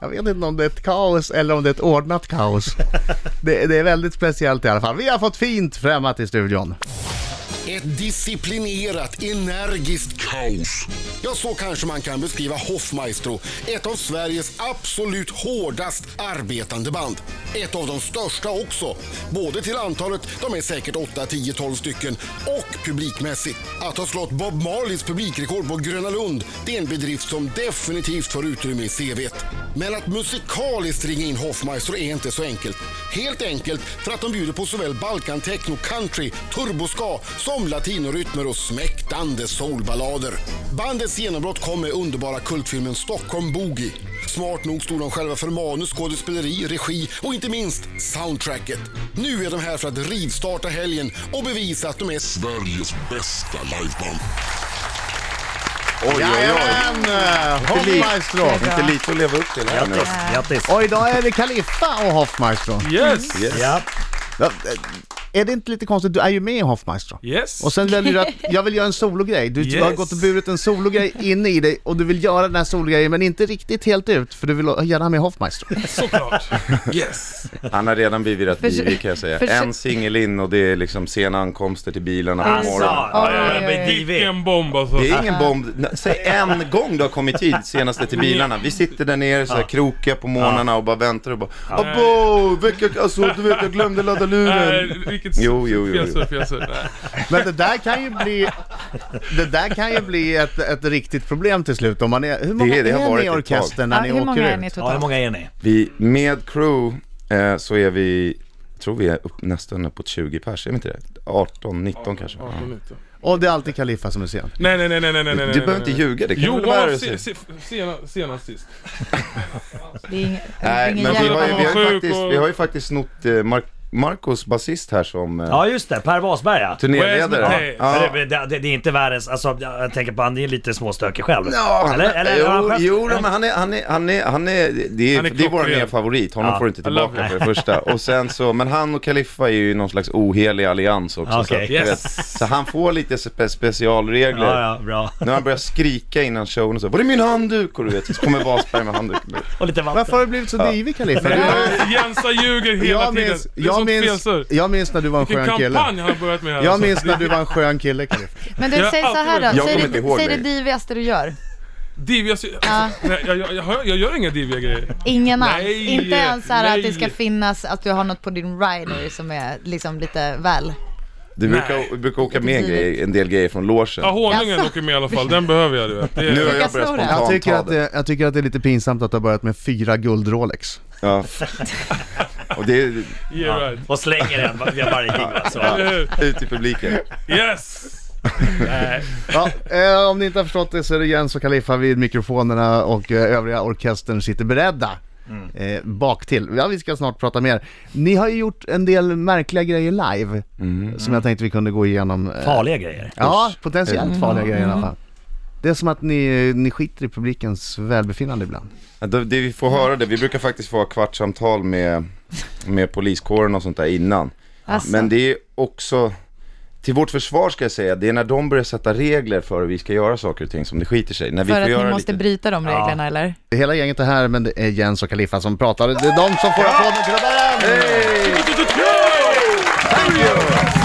Jag vet inte om det är ett kaos eller om det är ett ordnat kaos. Det, det är väldigt speciellt i alla fall. Vi har fått fint främmat i studion. Ett disciplinerat, energiskt kaos. Ja, så kanske man kan beskriva Hoffmaestro, ett av Sveriges absolut hårdast arbetande band. Ett av de största också. Både till antalet, de är säkert 8, 10, 12 stycken, och publikmässigt. Att ha slått Bob Marleys publikrekord på Gröna Lund, det är en bedrift som definitivt får utrymme i CVt. Men att musikaliskt ringa in Hoffmaestro är inte så enkelt. Helt enkelt för att de bjuder på såväl Balkan-techno-country, turboska som latinorytmer och smäktande soulballader. Bandets genombrott kom med underbara kultfilmen Stockholm Boogie. Smart nog stod de själva för manus, skådespeleri, regi och inte minst soundtracket. Nu är de här för att rivstarta helgen och bevisa att de är Sveriges bästa liveband. Oj, oj, Hoffmaestro! Inte lite att leva upp till här nu. Grattis, grattis. Och idag är det Kaliffa och Hoffmaestro. Yes! Yes. Ja, Ja, är det inte lite konstigt? Du är ju med i Hoffmaestro. Yes! Och sen väljer du att jag vill göra en sologrej. Du Yes. har gått och burit en sologrej inne i dig och du vill göra den här sologrejen men inte riktigt helt ut för du vill gärna med Hoffmaestro. Såklart! Yes! Han har redan blivit rätt Försö- divig kan jag säga. försö- En singel in och det är liksom sena ankomster till bilarna på alltså. morgonen. Ja, ja. Vilken bomb alltså. Det är ingen bomb. Säg en gång du har kommit tid senaste till bilarna. Vi sitter där nere så här krokiga på morgnarna och bara väntar och bara Abo, vecka, alltså du vet jag glömde ladda luren. Vilket Jo, jo, jo, fjäsur. Nej. Men det där kan ju bli, det där kan ju bli ett, ett riktigt problem till slut om man är, hur många Det- det har är varit ni i orkestern när Ja, ni hur åker många är ut? ni ja, hur många är ni? Vi, med crew eh, så är vi, tror vi är upp nästan uppåt 20 pers, är vi inte det? 18, 19 kanske. Ja. Och det är alltid Kaliffa som är sen. Nej, nej, nej, nej, nej, nej, nej. Du behöver inte ljuga, det kan Jo, väl vara se, så. se, sena, senast sist. Det är ing- Nej, ingen men vi har, ju, vi, har ju faktiskt, och- vi har ju faktiskt snott eh, Mark, Marcos basist här som eh, Ja, just det. Per Wasberg ja. turnéledare. Ja. Men det, det, det är inte världens, alltså jag jag tänker på han är lite småstökig själv. Ja, eller, eller, har han jo, skött- jo men han är, han är, han är, han är, det är, Han är det är vår nya favorit, honom Ja, får du inte tillbaka för det första. Och sen så, men han och Kaliffa är ju någon slags ohelig allians också. Okej. så, Yes. vet, så han får lite spe, specialregler. Ja, ja, bra. När han börjar skrika innan showen och så, var är min handduk? Och du vet, så kommer Wasberg med handduken. Och lite vatten. Varför har du blivit så divig Kaliffa? Jensa ljuger hela jag, tiden. är jag, minns, jag minns när du var en Vilken skön kille. kampanj han har börjat med här. Jag alltså. minns när du var en skön kille Kaliffa. Men du, Jag har säg så här då. Jag Säg kommer inte ihåg det, säg det divigaste du gör. Div, jag, Ja. alltså, nej, jag, jag, jag, gör inga diviga grejer. Ingen alls. Nej, Inte ens så här att det nej. ska finnas, att du har något på din rider som är liksom lite väl. Du brukar, du brukar åka med en, grej, en del grejer från logen. Ja, honungen Jaså? åker med i alla fall. Den behöver jag, du vet. Det är, Nu har jag börjat det. Jag spontant tycker, ta att det. det, jag tycker att det är lite pinsamt att du har börjat med fyra guld Rolex. Ja. Och det är yeah, right. Och slänger den via varje gig va? Så. Ut i publiken. Yes! Ja, eh, om ni inte har förstått det så är det Jens och Kaliffa vid mikrofonerna och eh, övriga orkestern sitter beredda. Eh, bak till. Ja, vi ska snart prata mer. Ni har ju gjort en del märkliga grejer live som jag tänkte vi kunde gå igenom. eh, Farliga grejer. Ja, potentiellt farliga grejer i alla fall. Det är som att ni, ni skiter i publikens välbefinnande ibland. Ja, det, det vi får höra det, vi brukar faktiskt få ha kvartssamtal med, med poliskåren och sånt där innan. Alltså. Men det är också, till vårt försvar ska jag säga, det är när de börjar sätta regler för hur vi ska göra saker och ting som det skiter sig. När vi För får att göra ni måste lite... bryta de Ja. reglerna eller? Hela gänget är här men det är Jens och Kaliffa som pratar. Det är de som får applåden till början! Thank you!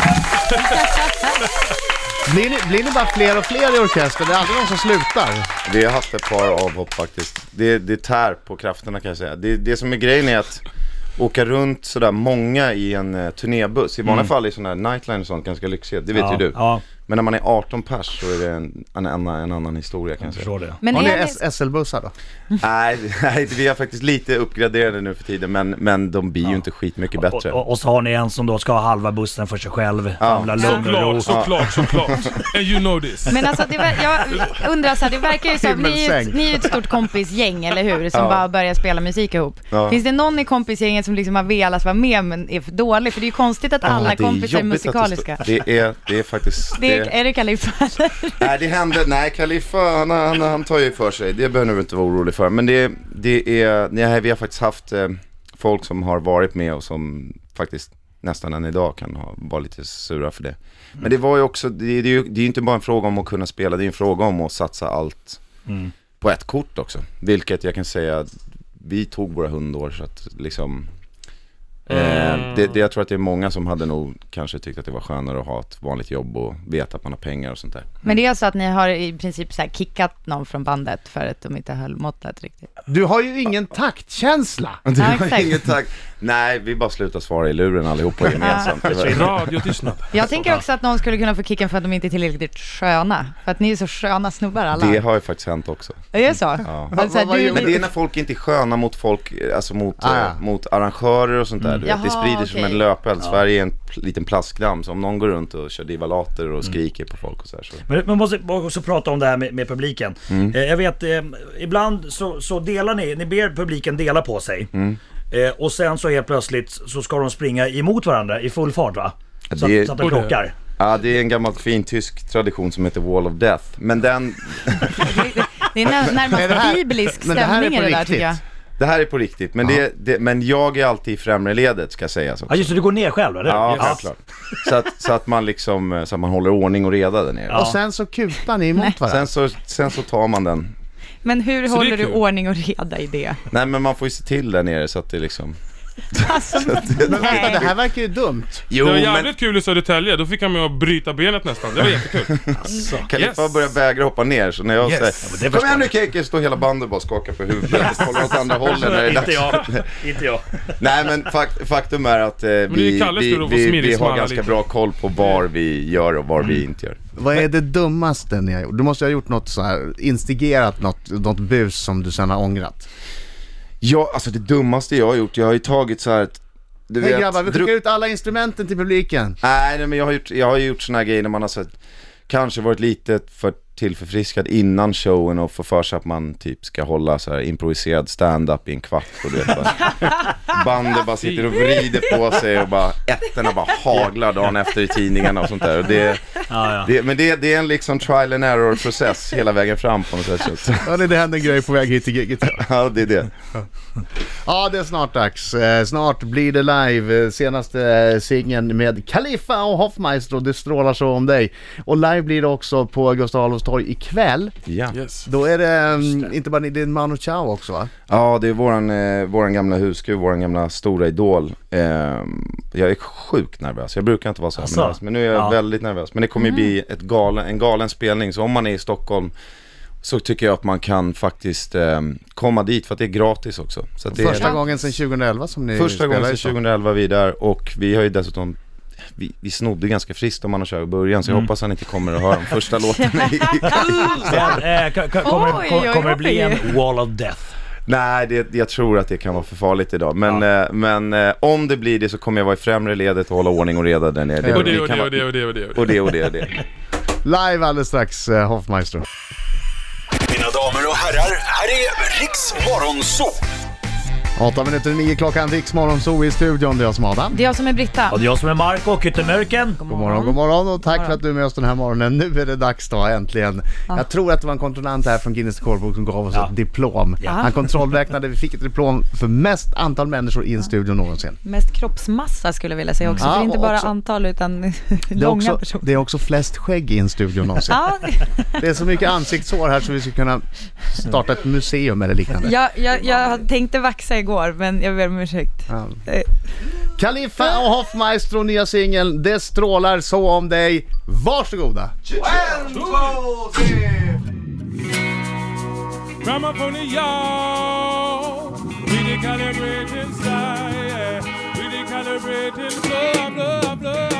Blir ni, blir ni bara fler och fler i orkestern? Det är aldrig någon som slutar. Vi har haft ett par avhopp faktiskt. Det, det tär på krafterna kan jag säga. Det, det som är grejen är att åka runt sådär många i en uh, turnébuss. I vanliga fall är sådana här nightline och sånt ganska lyxiga, det vet ja, ju du. Ja, Men när man är 18 pers så är det en, en, annan, en annan historia kan jag det. Men Har ni. S- SL-bussar då? Nej, nej, vi är faktiskt lite uppgraderade nu för tiden men, men de blir ju inte skitmycket bättre. Och, och, och så har ni en som då ska ha halva bussen för sig själv. Ja. Lugn och ro. Såklart, såklart, såklart. And you know this. Men alltså, det ver- jag undrar så här, det verkar ju som, ni är ju ett, ni är ju ett stort kompisgäng, eller hur? Som Ja. bara börjar spela musik ihop. Ja. Finns det någon i kompisgänget som liksom har velat vara med men är för dålig? För det är ju konstigt att alla Ja, det kompisar är det musikaliska. står- Det är, det är faktiskt... Det är, är det Kaliffa? Nej det hände, nej Kaliffa han, han, han tar ju för sig, det behöver du inte vara orolig för. Men det, det är, nej, vi har faktiskt haft eh, folk som har varit med och som faktiskt nästan än idag kan ha, vara lite sura för det. Men det var ju också, det, det, är ju det är inte bara en fråga om att kunna spela, det är en fråga om att satsa allt Mm. på ett kort också. Vilket jag kan säga, vi tog våra hundår så att liksom Mm. Eh, det, det, jag tror att det är många som hade nog kanske tyckt att det var skönare att ha ett vanligt jobb och veta att man har pengar och sånt där. Men det är så att ni har i princip så här kickat någon från bandet för att de inte höll måttet riktigt? Du har ju ingen taktkänsla. Du Ja, har inget tack. Nej, vi bara slutar svara i luren allihopa gemensamt. Det radiotystnad. Jag tänker också att någon skulle kunna få kicken för att de inte är tillräckligt sköna. För att ni är så sköna snubbar alla. Det har ju faktiskt hänt också. Det är så? Ja. Alltså, du, Men det är när folk inte är sköna mot folk, alltså mot, Ah, ja. eh, mot arrangörer och sånt där. Du vet, det Jaha, sprider sig som okej. en löpeld. Sverige är en liten plaskdamm, så om någon går runt och kör divalater och skriker på folk och så här så. Men man måste också prata om det här med, med publiken. Mm. Eh, jag vet, eh, ibland så, så delar ni, ni ber publiken dela på sig. Mm. Eh, och sen så helt plötsligt så ska de springa emot varandra i full fart va? Så, det- att, så att de krockar. Ja, det är en gammal fin tysk tradition som heter Wall of Death. Men den, det är närmast här- biblisk men det här är stämning i på det där tycker jag. Det här är på riktigt. Men, det, det, men jag är alltid i främre ledet ska sägas också. Ja just det, du går ner själv eller? Ja, Ja. självklart. Så att, så att man liksom, eh, så att man håller ordning och reda där nere. Ja. Och sen så kutar ni emot varandra. Sen så, sen så tar man den. Men hur Så det är håller du kul. ordning och reda i det? Nej men man får ju se till där nere så att det liksom... Alltså, Men vänta, det här verkar ju dumt. Jo det var jävligt kul i Södertälje, då fick han med att bryta benet nästan. Det var jättekul. Kaliffa Yes. börjar vägra hoppa ner så när jag Yes. säger Ja, men Kom igen nu Keke, står hela bandet bara skakar på huvudet och kollar åt andra hållet när det är Inte dags. jag, inte jag. Nej men fak faktum är att eh, det är vi, vi, vi, vi har ganska lite. bra koll på vad vi gör och vad vi inte gör. Vad är det dummaste ni har gjort? Du måste ha gjort något så här, instigerat något, något bus som du sen har ångrat. Ja, alltså det dummaste jag har gjort, jag har ju tagit så här du Hej vet, grabbar, vi skickar ut alla instrumenten till publiken. Nej, nej men jag har gjort, jag har gjort såna här grejer när man har sett, kanske varit lite för tillförfriskad innan showen och får för sig att man typ ska hålla så här improviserad stand-up i en kvart och du vet bara, bandet bara sitter och vrider på sig och bara ettorna bara haglar dagen efter i tidningarna och sånt där. Och det, Ja, ja. det, men det, det är en liksom trial and error process hela vägen fram på något sätt. Så, Ja, det hände en grej på väg hit till giget. ja, det är det. Ja, det är snart dags. Eh, Snart blir det live. Eh, Senaste eh, singeln med Kaliffa och Hoffmeister och Det strålar så om dig. Och live blir det också på Gustav Adolfs torg ikväll. Ja. Yes. Då är det mm, inte bara ni, det är Manu Chao också va? Ja, det är våran, eh, våran gamla husgud, våran gamla stora idol. Eh, jag är sjukt nervös. Jag brukar inte vara så här Asså? nervös, men nu är jag Ja. väldigt nervös. Men det kommer ju bli ett galen, en galen spelning, så om man är i Stockholm så tycker jag att man kan faktiskt eh, komma dit för att det är gratis också. Så att det Första är gången sedan 2011 som ni första gången sedan 2011 vi är där och vi har ju dessutom vi, vi snodde ganska friskt om man har kört i början så jag hoppas han inte kommer att höra de första låtarna i eh, kommer, Oj, kom- oj, kommer det bli en wall of death? Nej, det, jag tror att det kan vara för farligt idag. Men, eh, men eh, om det blir det så kommer jag vara i främre ledet och hålla ordning och reda där nere. Och det och det och det och det och det. och det och det och det. Live alldeles strax, Hoffmeister. Mina damer och herrar, här är Riks Morgonzoo! 8 minuter i 9 klockan, Riks Morgonzoo i studion. Det är jag som är Adam. Det är jag som är Britta. Och det är jag som är Marco, Kyttemörken. God morgon, god morgon och tack för att du är med oss den här morgonen. Nu är det dags då äntligen. Jag tror att det var en kontrollant här från Guinness Rekordbok som gav oss Ja. ett diplom. Han kontrollräknade, vi fick ett diplom för mest antal människor i en studio någonsin. Mest kroppsmassa skulle jag vilja säga också. Ja, för inte och bara också- antal utan Det är, långa också, personer. det är också flest skägg i en studio någonsin. Ja, Det är så mycket ansiktshår här så vi skulle kunna starta ett museum eller liknande. jag, jag, jag tänkte vaxa igår men jag ber om ursäkt. Ja. Eh, Kaliffa och Hoffmaestro, nya singeln Det strålar så om dig. Varsågoda! Gramophone, y'all. We decalibrating style, yeah. We decalibrating flow, flow, flow, flow,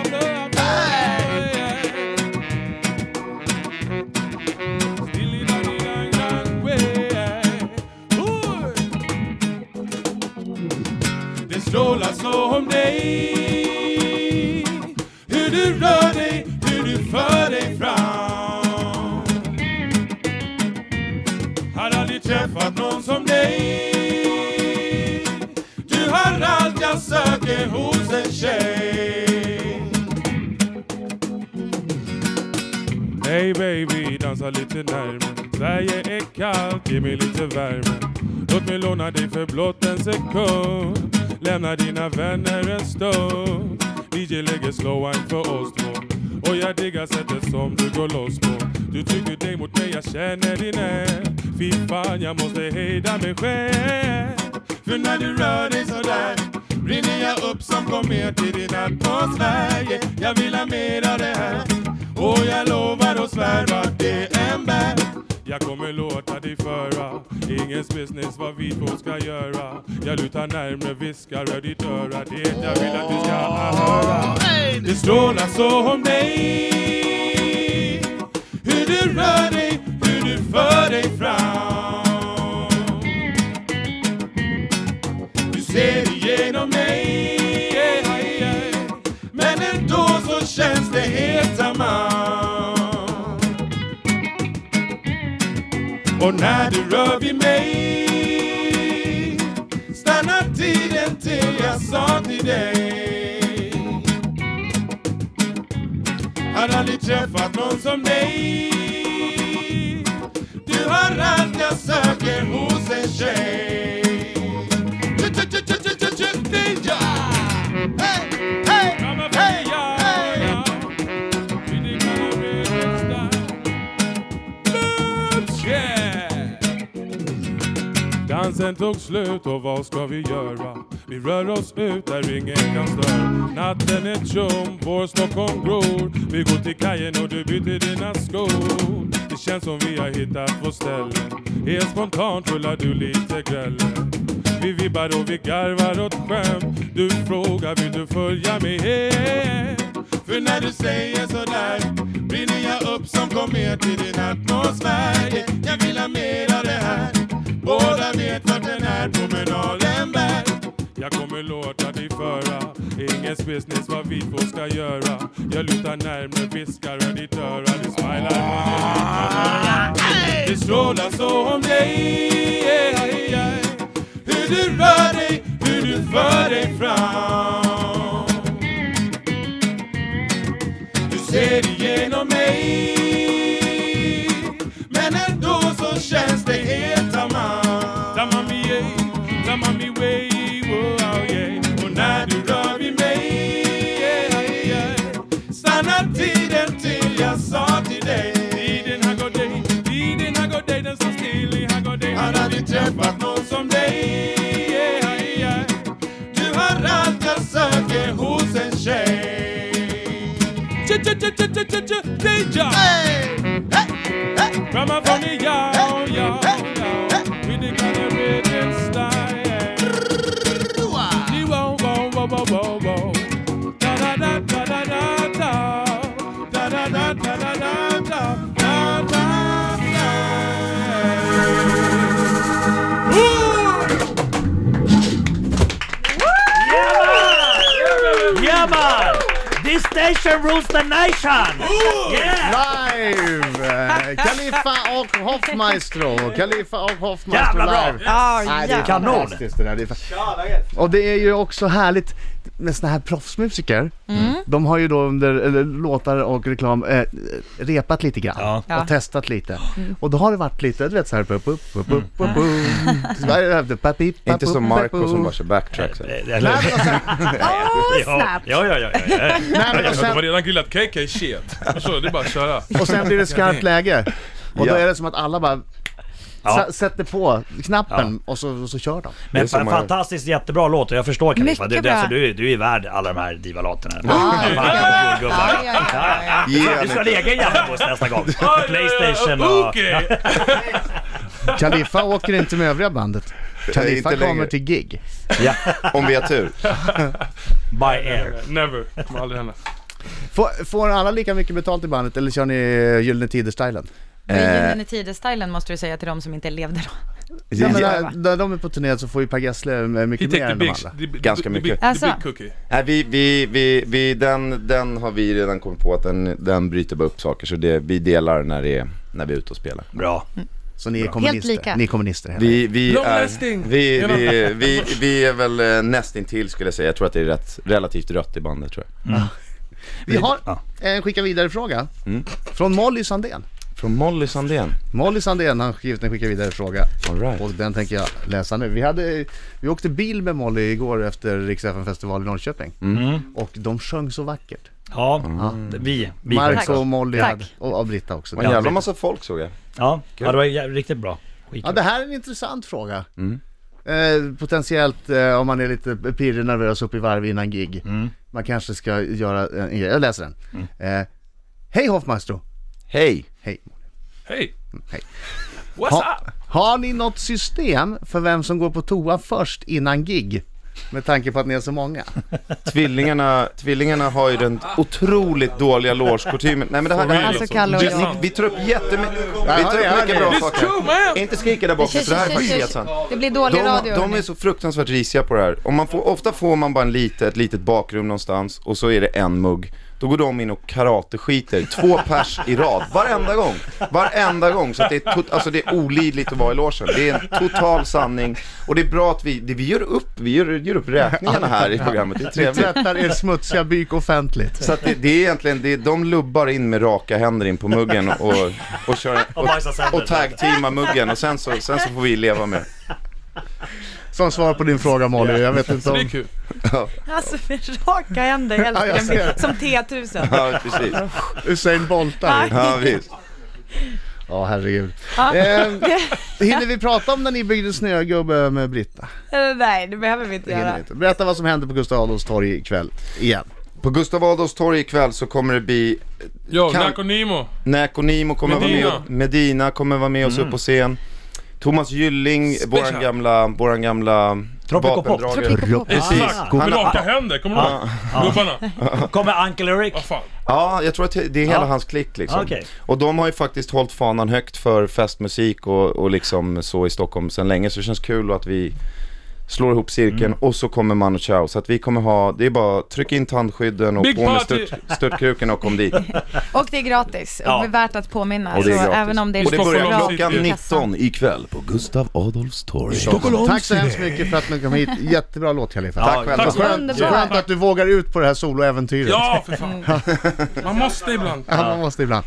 Hey baby, dansa lite närmre Sverige är kallt, ge mig lite värme. Låt mig låna dig för blott en sekund. Lämna dina vänner en stund. DJ lägger slow wine för oss två. Och jag diggar sättet som du går loss på. Du trycker dig mot mig, jag känner din eld. Fy fan, jag måste hejda mig själv. För när du rör dig sådär brinner jag upp som komet i din atmosfär. Yeah. Jag vill ha mer av det här och jag lovar och svär vart det än bär jag kommer låta dig föra. Ingens business vad vi två ska göra. Jag lutar närmre, viskar rör ditt öra. Det jag vill att du ska höra. Det strålar så om dig. Hur du rör dig, hur du för dig fram. Du ser igenom mig så känns det helt tamam Och när du rör vid mig Stannar tiden till jag sa till dig. Har aldrig träffat någon som dig. Du har allt jag söker hos en tjej. Dansen tog slut och vad ska vi göra? Vi rör oss ut där ingen kan störa. Natten är tjom, vår Stockholm gror. Vi går till kajen och du byter dina skor. Det känns som vi har hittat vårt ställe. Helt spontant rullar du lite gräller. Vi vibbar och vi garvar åt skämt. Du frågar vill du följa med hem? För när du säger sådär brinner jag upp som komet i din atmosfär. Jag vill ha mer av det här. Båda vet den här promenaden bär. Jag kommer låta dig föra. Ingens business vad vi två ska göra. Jag lutar närmre, viskar i ditt öra. Du smilar Det strålar så om dig. Hur du rör dig, hur du för dig fram. Du ser igenom mig. Men ändå så känns det helt tamami wow, yeah Och när du rör vid mig, yeah, yeah Stannar tiden till jag sa till dig Tiden har gått dig, tiden har gått dig Den står still i har gått dig Har aldrig träffat någon som dig, yeah, yeah Du har allt jag söker hos en tjej Tja tja tja tja tja tja tja Danger! From up on the yard, yard, yard, Station rules the nation! Yeah! Live! Khalifa och Hoffmaestro. Khalifa och Hoffmaestro Jävla bra. live. Ja, Nej, det är. Kanon. fantastiskt det där. Det är fa- och det är ju också härligt med såna här proffsmusiker. De har ju då under eller, låtar och reklam eh, repat lite grann Ja. och Ja. testat lite. Och då har det varit lite, du vet såhär... Pup, pup, pup, pup, pup, pup. Så där är det, papi, papu, Inte som Marco som bara kör backtracks. Och sen, Åh, ja, snabbt! ja, ja, ja, De har redan grillat KK shit. Så det är bara att köra. och sen blir det skarpt läge. Och då är det som att alla bara Ja. sätter på knappen och, så, och så kör de. Men som fa- man- fantastiskt jättebra låt och jag förstår. Mycket Du, du, alltså, du, är- du är värd alla de här Fan, ja, ja, ja. Ge Du ska han en jävla buss nästa gång. Playstation och... Okej! Khalifa åker inte med övriga bandet. Khalifa Inte kommer längre. till gig. Ja, om vi har tur. by air. Never. Kommer aldrig hända. Får, får alla lika mycket betalt i bandet eller kör ni Gyllene Tider-stilen? Det är Gyllene Tider-stilen måste du säga till de som inte levde då. Ja, men när, när de är på turné så får ju Per Gessle eh, mycket mer än de andra. Ganska mycket. Alltså. Nej, vi, vi, vi, vi, den, den har vi redan kommit på att den, den bryter bara upp saker. Så det, vi delar när, det är, när vi är ute och spelar. Bra. Så ni är kommunister? lika. Ni är kommunister Vi, vi, är, vi, vi, vi, vi är väl eh, nästintill skulle jag säga. Jag tror att det är rätt, relativt rött i bandet tror jag. Vi har en skicka vidare fråga Mm. från Molly Sandén. Från Molly Sandén. Molly Sandén har skrivit en skicka vidare fråga All right. och den tänker jag läsa nu. Vi, hade, vi åkte bil med Molly igår efter Rix festival i Norrköping Mm. och de sjöng så vackert. Ja, vi. vi Marco Tack. och Molly hade, och, och Britta också. En jävla massa folk såg jag. Ja, ja det var jä- riktigt bra. Ja, det här är en intressant fråga. Mm. Eh, potentiellt eh, om man är lite pirrig, nervös, upp i varv innan gig. Man kanske ska göra en grej. Jag läser den. Eh, Hej Hoffmaestro! Hej! Hej. Hej! Hej. What's Ha, up? har ni något system för vem som går på toa först innan gig? Med tanke på att ni är så många. Tvillingarna, tvillingarna har ju den otroligt dåliga logekostymen. Nej men det här, det här Alltså Kalle och jag. vi tar upp jättemycket, vi tar upp mycket bra saker. Inte skrika där borta, för det här är faktiskt helt sant. Det blir dålig radio. De, de är så fruktansvärt risiga på det här. Om man får, ofta får man bara en lite, ett litet bakrum någonstans och så är det en mugg. Då går de in och karate-skiter, två pers i rad, varenda gång. Varenda gång, så att det är, tot, alltså det är olidligt att vara i logen. Det är en total sanning. Och det är bra att vi, det, vi gör upp, vi gör, gör upp räkningarna här i programmet. Det är Ni trevligt. tvättar er smutsiga byk offentligt. Så att det, det är egentligen, det de lubbar in med raka händer in på muggen och, och kör Och och tag-teamar muggen och sen så, sen så får vi leva med det. Som svar på din fråga Molly, jag vet inte Så det är om... kul. Alltså med raka händer, jag Ja. Som T1000. Ja, precis. Usain Boltar. Ja, visst. Ja, herregud. Ja. Eh, hinner vi prata om när ni byggde snögubbe med Britta? Eh, Nej, det behöver vi inte göra. inte. Berätta vad som hände på Gustav Adolfs torg ikväll, igen. På Gustav Adolfs torg ikväll så kommer det bli Jo, Kan- Nack och Nemo. Näk och Nimo kommer vara med Medina. och, Medina kommer vara med oss upp på scen. Thomas Gylling, våran gamla, våran gamla Tropicopop. vapendragare. Tropicopop. Exakt. Med raka händer, kommer du ihåg? Gubbarna. Kommer Uncle Eric? Vad fan. Ja, jag tror att det är hela Ja. hans klick liksom. Okej. Och de har ju faktiskt hållit fanan högt för festmusik och, och liksom så i Stockholm sedan länge. Så det känns kul att vi slår ihop cirkeln Mm. och så kommer Manu Chao. Så att vi kommer ha, det är bara tryck in tandskydden och Big på med stört, störtkruken och kom dit. Och det är gratis. Ja. Och är värt att påminna. Och det är så även om det är och det börjar klockan i kassan. 19 ikväll på Gustav Adolfs torg. Tack så hemskt mycket för att ni kom hit. Jättebra låt Khalifa. Ja, Tack själva. tack. Skönt, skönt att du vågar ut på det här soloäventyret. Ja, för fan. Man måste ibland. Ja, man måste ibland.